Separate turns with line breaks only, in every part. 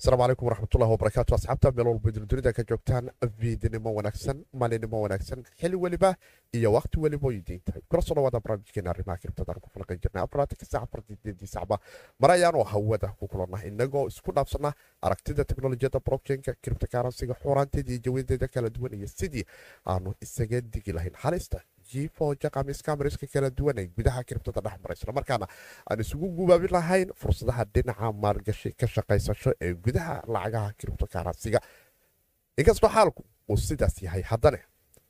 asalaamu calaykum waraxmatullahi wabarakaatu asxaabta meel walba durdunida ka joogtaan viidnimo wanaagsan maalinimo wanaagsan xili weliba iyo waqti weliba oo idiin tahay kula soo dhawaada barnaamijkeena arrimaha kiribtadaan ku falqan jirnay afaraatanka saac afartideedii sacba mar ayaanu hawada ku kulannah inagoo isku dhaafsana aragtida teknolojiyadda blockchainka kiribta karansiga iyo jawadeeda kala duwan iyo sidii aanu isaga digi lahayn. Halista jiifooja qamiiskaamariska kala duwan ee gudaha kiribtada dhex mara isla markaana aan isugu gubaabin lahayn fursadaha dhinaca maalgashi ka shaqaysasho ee gudaha lacagaha kiribto karansiga inkastoo xaalku uu sidaas yahay haddane.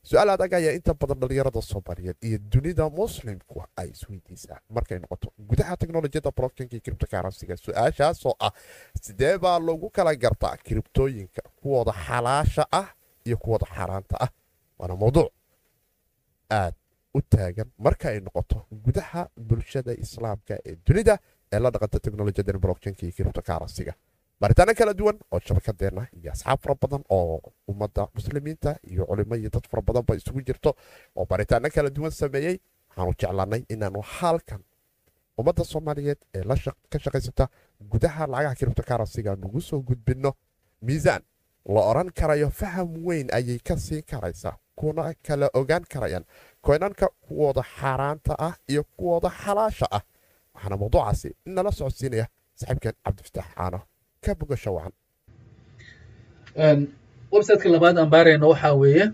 Su'aal adag ayaa inta badan dhalinyarada soomaaliyeed iyo dunida muslimku ay isweydiisaa markay noqoto gudaha teknolojiyadda blockchainka iyo kiribto karansiga su'aashaasoo ah sidee baa lagu kala gartaa kiribtooyinka kuwooda xalaasha ah iyo kuwooda xaaraanta ah waana mowduuc aad u taagan marka ay noqoto gudaha bulshada islaamka ee dunida ee la dhaqanta teknolojiyada blockchainka iyo kiribto baaritaano kala duwan oo shabakadeenna iyo asxaab fara badan oo ummadda muslimiinta iyo culimo iyo dad fara badanba isugu jirto oo baaritaano kala duwan sameeyey. Waxaanu jeclanay inaanu halkan ummadda soomaaliyeed ee ka shaqaysata gudaha lacagaha kiribto nagu soo gudbinno. Miisaan la oran karayo faham weyn ayay ka siin karaysaa kuna kala ogaan karayaan. Koynanka kuwooda xaaraanta ah iyo kuwooda xalaasha ah. Waxaana mawduucaasi nala socodsiinaya saaxiibkan cabdifataax caano ka bogasho wacan
websiteka labaad aan baarayno waxaa weeye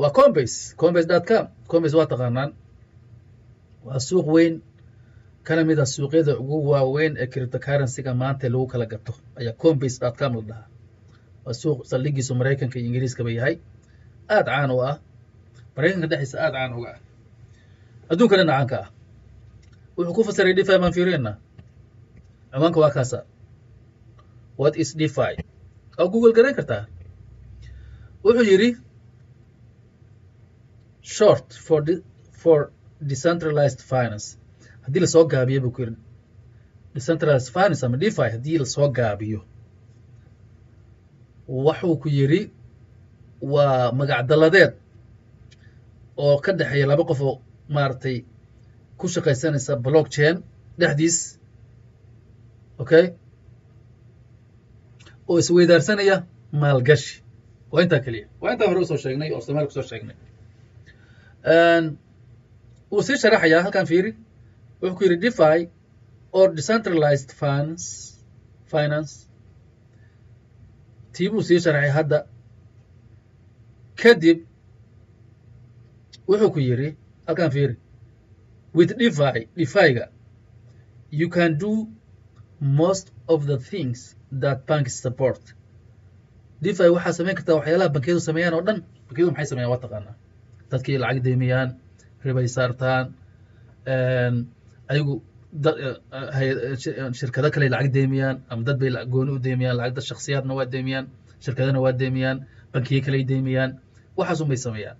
waa combase combase dot com. Combase waa taqaanaan. Waa suuq weyn. Kana mid a suuqyada ugu waaweyn ee cryptocurrencyga maanta lagu kala gato ayaa combase dot com la dhahaa. Waa suuq saldhigiisu maraykanka iyo ingiriiskaba yahay aad caan u ah. Maraykanka dhexdiisa aad caan uga ah. Adduunkana caanka ah. Wuxuu ku fasiray defi baan fiiriyana ciwaanka waa kaasa. What is defi oo google garan kartaa. Wuxuu yidhi short for for decentralized finance. Haddii la soo gaabiyo buu ku yidhi decentralized finance ama defi haddii la soo gaabiyo. Waxuu ku yidhi waa magacdalladeed oo ka dhexeeya laba qof oo maaragtay ku shaqaysanaysa blockchain dhexdiis okay oo isweydaarsanaya maalgashi. Waa intaa keliya waa intaa hore u soo sheegnay oo somalia ku soo sheegnay. Wuu sii sharaxayaa halkan fiiri wuxuu ku yidhi defi or decentralized finance finance. Tii buu sii sharaxay hadda kadib wuxuu ku yidhi halkan fiiri with defi defiga you can do most of the things that banks support. Defi waxaa samayn kartaa waxyaalaha bankiyadu sameeyaan oo dhan. Bankiyadu maxay sameeyaan waa taqaanaa. Dadkii lacag deemiyaan ribay saartaan ayagu shirkado kale lacag deemiyaan ama dad bay gooni u deemiyaan lacag shaksiyaadna waa deemiyaan shirkadana waa deemiyaan bankiyo kaley deemiyaan waxaasun bay sameeyaan.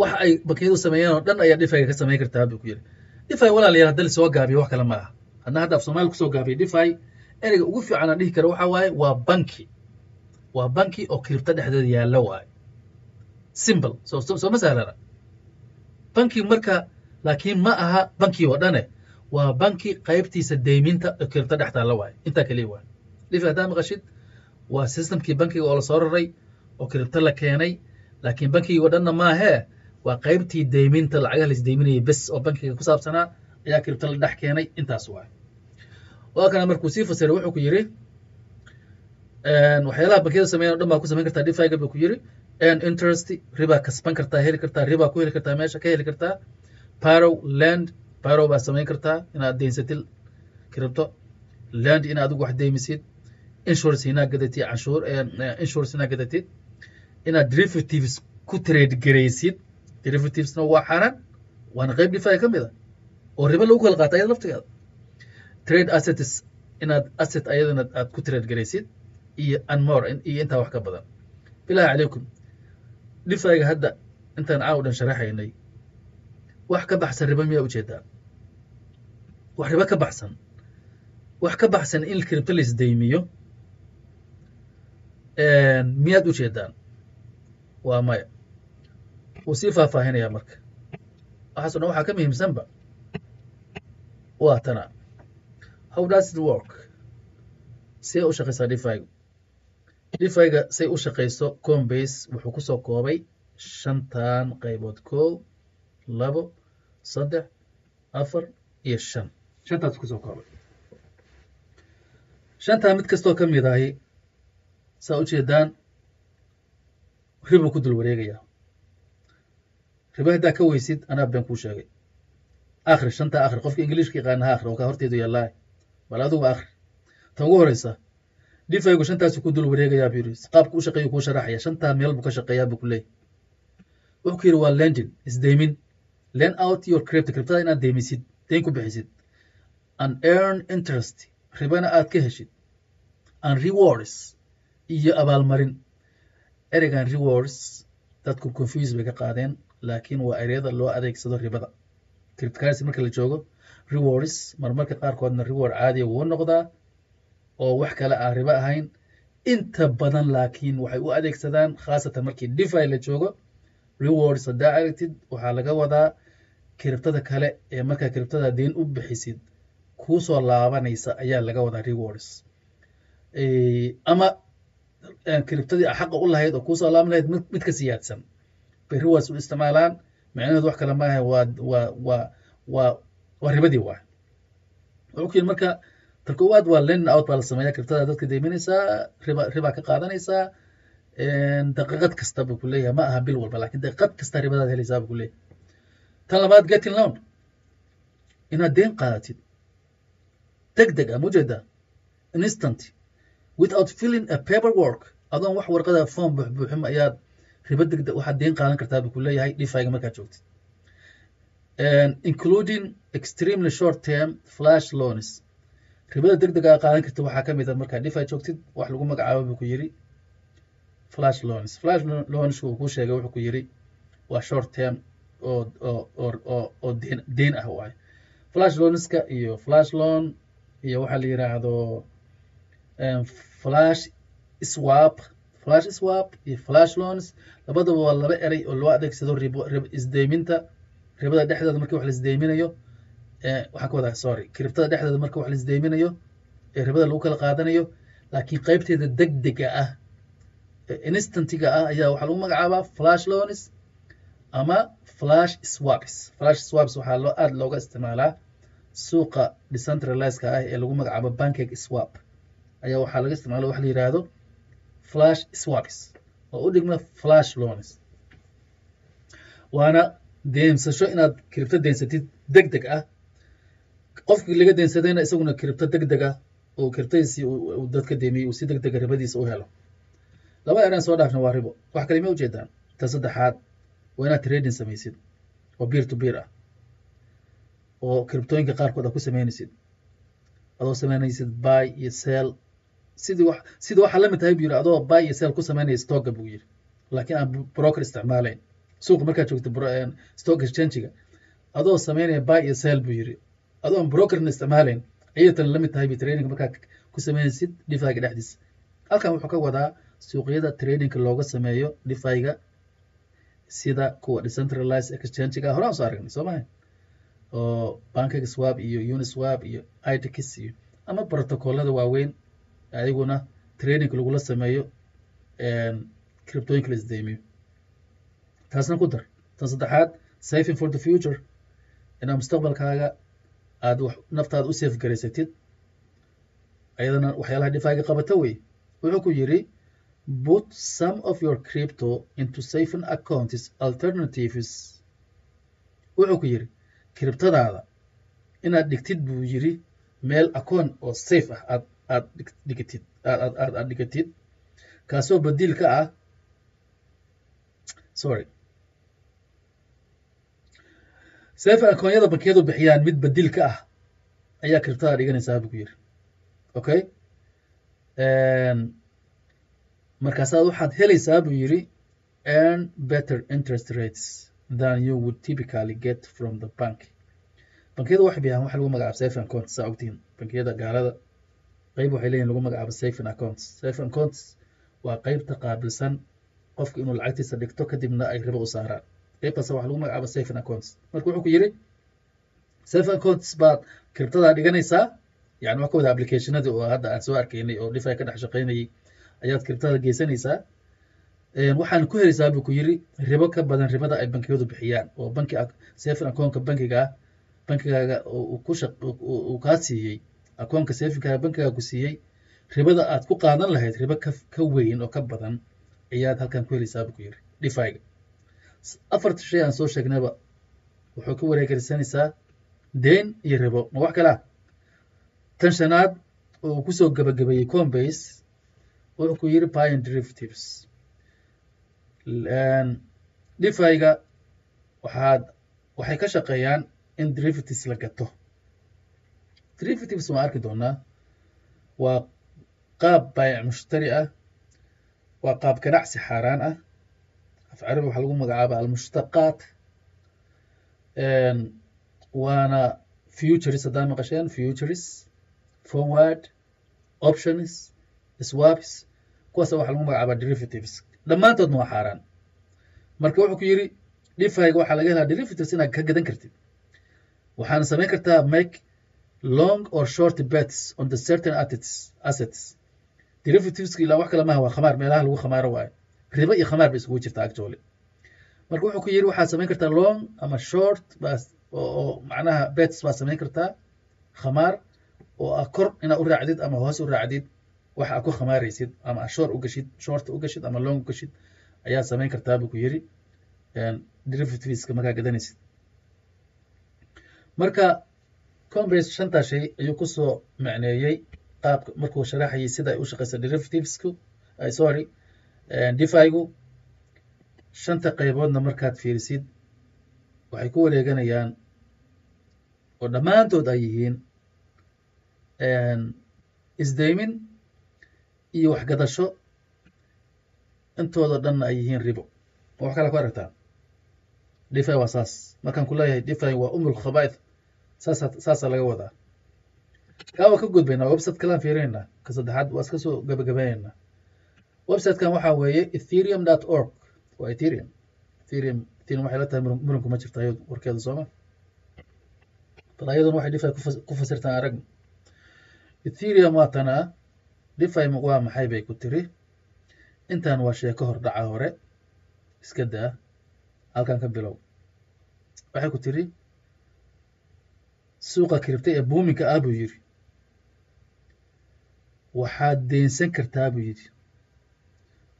Waxa ay bankiyadu sameeyaan oo dhan ayaa defiga ka samayn kartaa buu ku yidhi. Defi walaalayaal hadda la soo gaabiyo wax kale ma aha haddana hadda af soomaaliya ku soo gaabiyo defi ereyga ugu fiican aan dhihi karo waxaa waaye waa banki. Waa banki oo kiribto dhexdeeda yaallo waaye. Simple. Soo soo ma sahlana. Banki marka laakiin ma aha banki oo dhane. Waa banki qaybtiisa deyminta oo kiribto dhex taalla waaye. Intaa keliya waaye defi haddaa maqashid waa systemkii bankiga oo la soo raray oo kiribto la keenay laakiin bankigii oo dhanna maahee waa qaybtii deyminta lacagaha lais deyminayay bes oo bankiga ku saabsanaa ayaa kiribto la dhex keenay intaas waaye waa kana markuu sii fasiray wuxuu ku yidhi waxyaalaha bankiyada sameeyan o dhan baa ku samayn kartaa defiga buu ku yidhi. And interest ribaa kasban kartaa heli kartaa ribaa ku heli kartaa meesha ka heli kartaa. Parow land parow baa samayn kartaa inaad deynsatil kiribto. Land in adigu wax deymisid insurance inaad gadatid canshuur insurance inaad gadatid inaad derivatives ku trade garaysid derivativesna waa xaaraan waana qayb defiga ka mid a oo ribo lagu kala qaata ayada laftigeeda trade assets inaad asset ayadana aad ku trade garaysid iyo anmore iyo intaa wax ka badan. Bilahi calaykum. Defiga hadda intaan caaw dhan sharaxaynay wax ka baxsan ribo miyaa u jeedaa wax ribo ka baxsan? Wax ka baxsan in kiribto la isdaymiyo miyaad ujeedaan waa maya wuu sii faahfaahinayaa marka. Waxaaso dhan waxaa ka muhiimsanba. Waa tana. How does it work? See u shaqaysaa dhifaygu dhifayga say u shaqayso combase wuxuu ku soo koobay shantan qaybood kow labo saddex afar iyo shan. Shantaas ku soo koobay. Shantaa mid kastoo ka mid ahi saa ujeedaan ribuu ku dul wareegayaa ribo haddaa ka weysid anaa been kuu sheegay. Akhri shantaa akhri qofka ingiliishka yaqaana ha akhri oo ka horteedu yaallaa bal adigu akhri tan ugu horeysa dhifaygu shantaasu ku dul wareegayaa buu yidhi qaabka u shaqeeyu kuu sharaxaya shantaa meel buu ka shaqeeyaa buu ku leeyahy wuxuu ku yidhi waa lending isdeymin lend out your crypto. Cryptada inaad deymisid deyn ku bixisid. And earn interest. Ribana aad ka heshid. And rewards. Iyo abaalmarin ereygan rewards dadku confuse bay ka qaadeen laakiin waa ereyada loo adeegsado ribada. Cryptocurrency marka la joogo rewards marmarka qaarkoodna reward caadiya wuu noqdaa oo wax kale aan ribo ahayn. Inta badan laakiin waxay u adeegsadaan khaasatan markii defi la joogo rewards haddaa aragtid waxaa laga wadaa kiribtada kale ee markaa kiribtada deyn u bixisid. Kuusoo laabanaysa ayaa laga wadaa rewards. Ama kiribtadii xaqa u lahayd oo kuusoo laaban lahayd mid siyaadsan. Bay rewards u isticmaalaan. Macnaheedu wax kale maaha waa waa waa waa waa ribadii waa. Wuxuu ku yidhi marka ta koowaad waa lending out baa la sameeyaa kiribtada dadka deyminaysaa riba ribaa ka qaadanaysaa daqiiqad kasta buu ku ma aha bil walba laakiin daqiiqad kasta ribadaad helaysaa buu ku tan labaad getting loan. Inaad deen qaadatid deg deg ah mujeeda instant without filling a paper work adoon wax warqada form buuxbuuxin ayaad ribo deg deg waxaad deen qaadan kartaa buu ku leeyahay dhifayga markaad joogtid. Including extremely short term flash loans. Ribada deg deg aa qaadan karta waxaa ka mid a markaa dhifay joogtid wax lagu magacaabo buu ku yidhi flash loans. Flash loans uu ku sheegay wuxuu ku yidhi waa short term oo oo ah waay. Flash loanska iyo flash loan iyo waxaa la yidhaahdo flash swap flash swap iyo flash loans. Labadaba waa laba erey oo loo adeegsado isdeyminta ribada dhexdeeda markii wax la isdeyminayo waxaan ka wadaa sorry. Kiribtada dhexdeeda marka wax la isdeyminayo ee ribada lagu kala qaadanayo laakiin qaybteeda deg dega ah instantiga ah ayaa waxaa lagu magacaabaa flash loans ama flash swaps. Flash swaps waxaa aada looga isticmaalaa suuqa decentralizeka ah ee lagu magacaabo bankeg swap ayaa waxaa laga isticmaala waxa la yidhaahdo flash swaps oo u dhigma flash loans. Waana deensasho inaad kiribto deensatid deg deg ah. Qofkii laga deensadayna isaguna kiribto deg deg ah oo kiribtadiisii dadka deemiyey uu si deg dega ribadiisa u helo. Laba eraan soo dhaafna waa ribo. Wax kale ma ujeedaan. Tan saddexaad waa inaad trading samaysid oo beer to beer ah oo kiribtooyinka qaarkood aad ku samaynaysid adoo samaynaysid buy iyo sell sidii wax sidii waxaa la mid tahay buu yidhi adoo buy iyo sell ku samaynaya stocka buu yidhi. Laakiin aan broker isticmaalayn. Suuqa markaad joogto stock exchangiga adoo samaynaya buy iyo sell buu yidhi. Adoo aan brokerna isticmaalayn ayay tan tahay bi trading markaa ku samaynaysid dhifayga dhexdiisa. Halkan wuxuu ka wadaa suuqyada tradingka looga sameeyo dhifayga sida kuwa decentralized exchangiga horaan soo aragnay soo oo bankig swap iyo uniswap iyo itix iyo ama protocolada waaweyn ayaguna trading lagula sameeyo criptooyinka la isdeymiyo taasna ku dar. Tan saddexaad saving for the future. Inaad mustaqbalkaaga aad naftaada u safe garaysatid ayadana waxyaalaha dhifaaga qabata wey. Wuxuu ku yidhi put some of your crypto into saving accounts alternatives. Wuxuu ku yidhi kiribtadaada inaad dhigtid buu yidhi meel akoon oo safe ah aad aad aad dhigatid. Kaasoo badiil ka ah sorry. Safe akoonyada bankiyadu bixiyaan mid badiil ka ah ayaa kiribtada dhiganaysaa buu yidhi okay markaasaad waxaad helaysaa buu yidhi earn better interest rates than you would typically get from the bank. Bankiyada waxay bixiyaan waxa lagu magacaabo saving accounts saa ogtihiin. Bankiyada gaalada qayb waxay leeyihiin lagu magacaabo saving accounts. Saving accounts waa qaybta qaabilsan qofka inuu lacagtiisa dhigto kadibna ay ribo u saaraan. Qaybtaas waxa lagu magacaabo saving accounts. Marka wuxuu ku yidhi saving accounts baad kiribtadaa dhiganaysaa yani wax ka applicationadii oo hadda aan soo arkaynay oo defi ka dhex shaqaynayay ayaad kriptada geysanaysaa. Waxaan ku helaysaa buu ku yiri ribo ka badan ribada ay bankiyadu bixiyaan oo banki saving akoonka bankiga ah bankigaaga uu kaa siiyey akoonka safinkaaga bankigaaga ku siiyey ribada aad ku qaadan lahayd ribo ka weyn oo ka badan ayaad halkan ku helaysaa buu ku yiri defiga afarta shay aan soo sheegnayba wuxuu ka wareegeysanaysaa deen iyo ribo. Ma wax kale ah. Tan shanaad oo uu ku soo gabagabeeyey combase wuxuu ku yiri pion derivatives defiga waxaad waxay ka shaqeeyaan in derivatives la gato derivatives waan arki doonaa? Waa qaab baayac mushtari ah waa qaab ganacsi xaaraan ah. Af carabi waxaa lagu magacaaba almushtaqaat. Waana futures haddaa maqasheen futures forward options swaps. Kuwaasa waxaa lagu magacaabaa derivatives. Dhammaantoodna waa xaaraan. Marka wuxuu ku yiri defiga waxaa laga helaa derivatives inaad ka gadan kartid. Waxaana samayn kartaa make long or short bets on the certain assets derivativeska ilaa wax kale maaha waa khamaar meelaha lagu khamaaro waayo. Ribo iyo khamaar bay isugu jirtaa actually. Marka wuxuu ku yiri waxaad samayn kartaa long ama short baa oo macnaha bets baad samayn kartaa khamaar oo ah kor inaad u raacdid ama hoos u raacdid waxa aad ku khamaaraysid ama ashor u gashid short u ama long u gashid samayn kartaa buu ku yiri derivativeska markaa gadanaysid. Marka combase shantaa shay ayuu ku soo macneeyey qaabka markuu sharaxayay sida ay u shaqeysa derivativesku. Sorry defigu. Shanta qayboodna markaad fiirisid waxay ku wareeganayaan oo dhammaantood ay yihiin isdaymin iyo waxgadasho. Intooda dhanna ay yihiin ribo. Ma wax kale ku aragtaa defi waa saas. Markaan ku leeyahay defi waa umul khabaith. saasa saasaa laga wadaa kaa waa ka gudbaynaa website kalaan fiirinaynaa ka saddexaad waa iska soo gabagabaynaynaa websitekan waxaa weeye ethereum dot org waa ethereum. Ethereum ethereum waxay la tahay muranku ma jirta ayadu warkeeda sooma bal ayaduna waxay defi ku fasirtaan aragna ethereum waa defi waa maxay bay ku tiri. Intan waa sheeko hordhaca hore iska daa halkan ka bilow. Waxay ku tiri suuqa kiribtay ee buuminka ah buu yidhi. Waxaad deynsan kartaa buu yidhi.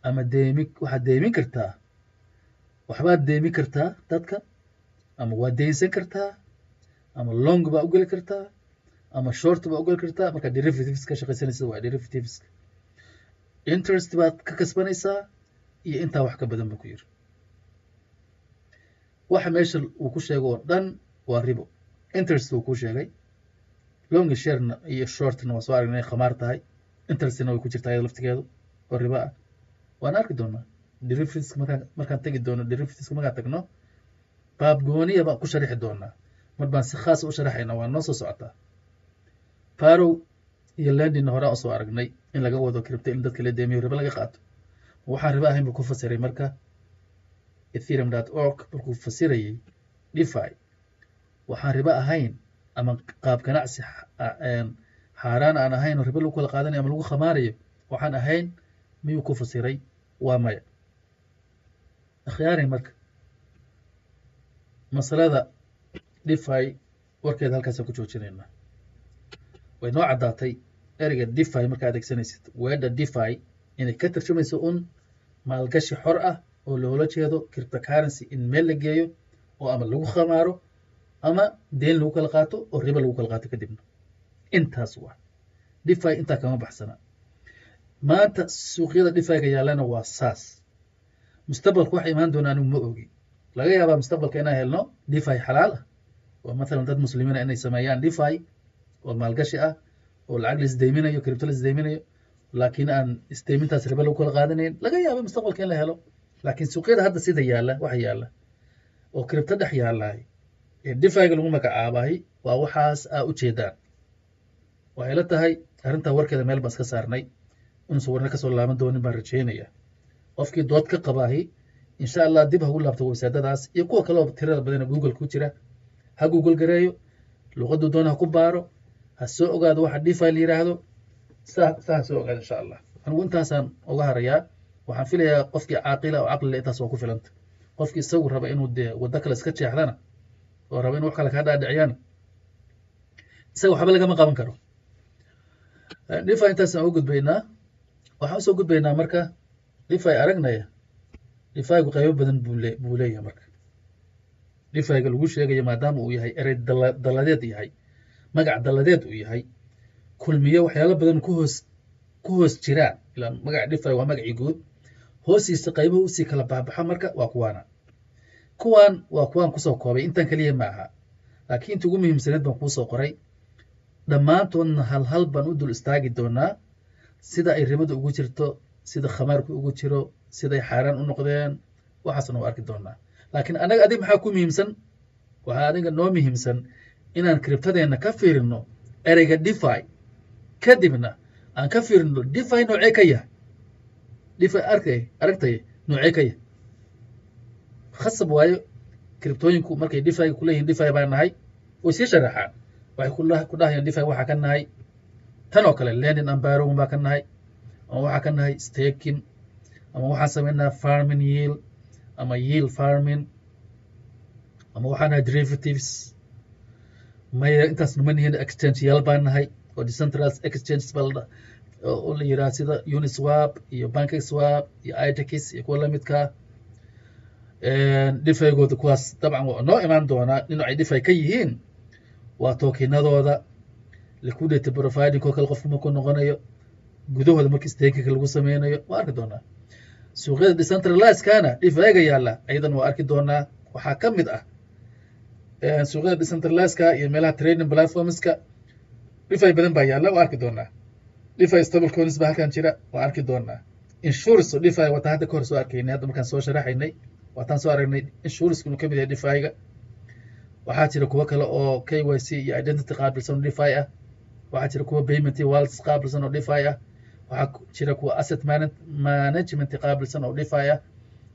Ama deemi waxaad deemin kartaa? Waxbaad deemin kartaa dadka? Ama waad deynsan kartaa? Ama long baa u geli kartaa? Ama short baa u geli kartaa? Markaa derivatives ka shaqaysanaysa waa derivatives. Interest baad ka kasbanaysaa iyo intaa wax ka badan buu ku yidhi. Waxa meesha uu ku sheego oo dhan waa ribo interest uu ku sheegay long sharena iyo shortna waa soo aragna inay khamaar tahay. Interestna way ku jirtaa iyada laftigeedu oo ribo ah. Waan arki doonaa derivatives markaan markaan tegi doono derivatives markaan tagno baab gooniya baan ku sharixi doonaa. Mar baan si khaasa u sharaxayna waa noo soo socotaa parow iyo landina horaan u soo aragnay in laga wado kiribta in dadka la deemiyo ribo laga qaato. Waxaan ribo ahayn buu ku fasiray marka ethereum org markuu fasirayay defi waxaan ribo ahayn ama qaab ganacsi xaaraan aan ahayn oo ribo lagu kala qaadanayo ama lagu khamaarayo waxaan ahayn miyuu ku fasiray? Waa maya. Akhyaaray marka. Masalada defi warkeeda halkaasaan ku joojinaynaa way noo caddaatay. Ereyga defi markaa adeegsanaysid weedha defi inay ka tarjumayso un maalgashi xor ah oo loola jeedo cryptocurrency in meel la geeyo oo ama lagu khamaaro ama deen lagu kala qaato oo ribo lagu kala qaato kadibna. Intaas waa defi intaa kama baxsana. Maanta suuqyada defiga yaallana waa saas. Mustaqbalka waxa imaan doona anigu ma ogi. Laga yaabaa mustaqbalka inaan helno defi xalaal ah. Oo mathalan dad muslimiina inay sameeyaan defi oo maalgashi ah oo lacag la isdayminayo cripto la isdayminayo laakiin aan isdaymintaas ribo lagu kala qaadanayn. Laga yaaba mustaqbalka in la helo. Laakiin suuqyada hadda sida yaalla waxa yaalla oo cripto dhex yaallahay ee defiga lagu magacaabahay waa waxaas aa ujeedaan waxay la tahay arrintaa warkeeda meel baan iska saarnay. Inuusan warna ka soo laaban doonin baan rajaynaya qofkii dood ka qabaahi insha allah dib hagu laabto websaadadaas iyo kuwa kaleo tirada badan google ku jira. Ha google gareeyo luqaduu doona ha ku baaro ha soo ogaado waxa defi la yidhaahdo saa ha soo ogaado insha allah anigu intaasaan uga harayaa waxaan filayaa qofkii caaqila oo caqlile intaas waa ku filanta. Qofkii isagu raba inuu dee waddo kale iska jeexdana oo raba in wax kale kaa dhaadhiciyana isaga waxba lagama qaban karo. Dhifa intaasaan uga gudbaynaa waxaan u soo gudbaynaa marka dhifay aragnaya. Dhifaygu qaybo badan buu le buu leeyahay marka. Dhifayga lagu sheegayo maadaama uu yahay erey dala dalladeed yahay magac dalladeed uu yahay kulmiyo waxyaalo badan ku hoos ku hoos jiraan. Ilaa magaca dhifay waa magacii guud. Hoostiisa qaybuhu u sii kala baxbaxa marka waa kuwaana kuwan waa kuwaan ku soo koobay. Intan keliya ma aha laakiin inta ugu muhiimsaneed baan kuusoo qoray dhammaantoodna hal hal baan u dul istaagi doonaa sida ay ribada ugu jirto sida khamaarku ugu jiro siday xaaraan u noqdeen. Waxaasna waa arki doonaa. Laakiin anaga adig maxaa ku muhiimsan? Waxaa aniga noo muhiimsan inaan kribtadeenna ka fiirino ereyga defi kadibna aan ka fiirino defi noocee ka yahay defi arkay aragtay noocee ka yahay khasab waayo kribtooyinku markay defiga kuleeyihin defi baa nahay way sii sharaxaan. Waxay ku dhahayaan defi waxaa ka nahay. Tan oo kale lenin ambarown baa ka nahay ama waxaa ka nahay staking ama waxaan samaynaa farming yield ama yield farming ama waxaa nahay derivatives. Maya intaasna ma nihin exchange yaal baa nahay oo decentralized exchanges baa oo la yidhaha sida uniswap iyo bankiswap iyo itex iyo kuwa lamidkaa dhifeygooda kuwaas dabcan noo imaan doonaa dhinacay dhifay ka yihiin. Waa tookinadooda liquidity providing oo kale qofku markuu noqonayo. Gudahooda markii stakinka lagu sameynayo waa arki doonaa. Suuqyada decentralizekana dhifayga yaalla ayadan waa arki doonaa. Waxaa ka mid ah suuqyada decentralizeka iyo meelaha trading platformska dhifay badan baa yaalla waa arki doonaa. Dhifay stable coins halkan jira waa arki doonaa. Insurance dhifay wataan hadda kahor soo arkaynay hadda markaan soo sharaxaynay waataan soo aragnay insurance inuu ka mid yahay dhifayga waxaa jira kuwo kale oo k y c iyo identity qaabilsan oo dhify ah. Waxaa jira kuwa payment wallets qaabilsan oo dhify ah. Waxaa jira kuwa asset management qaabilsan oo dhify ah.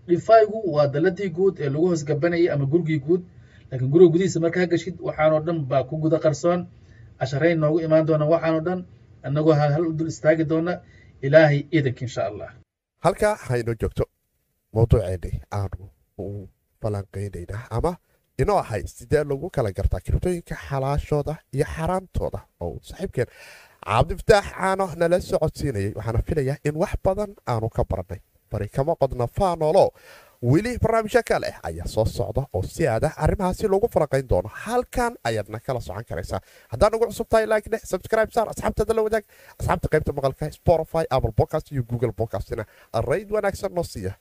Dhifaygu waa daladii guud ee lagu hoos gabanayay ama gurigii guud. Laakiin guriga gudihiisa markaa gashid waxaanoo dhan baa ku guda qarsoon. Casharayn noogu imaan doona waxaanoo dhan annagoo hal u dul istaagi doona. Ilaahay iidanka insha allah.
Halkaa haynoo joogto mawduuceennay aanu u falanqaynaynaa ama inoo ahay sidee lagu kala gartaa kiribtooyinka xalaashooda iyo xaraantooda? Oo saaxiibkeen cabdifataax caano nala socodsiinayay waxaana filayaa in wax badan aanu ka barannay bari kama qodna faanolo weli barnaamijyo kale ayaa soo socda oo si aada arrimahaasi lagu falanqayn doono. Halkan ayaadna kala socon karaysaa. Haddaan nagu cusub tahay like subscribe saar asxaabtada la wadaag asxaabta qaybta maqalka spotify apple podcast iyo google podcastina rayd wanaagsan noo siiya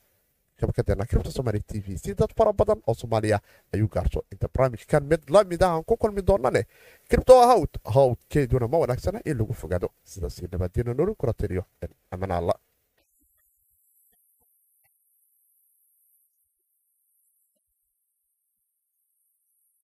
shabakadeena kribta somaali t v si dad fara badan oo soomaaliya ayuu gaarto inta barnaamijkan mid la mid ah aan ku kulmi doonane kribto hawd hawdkeeduna ma wanaagsana in lagu fogaado sidaasi nabadgena nolol kula tiriyo amanaalla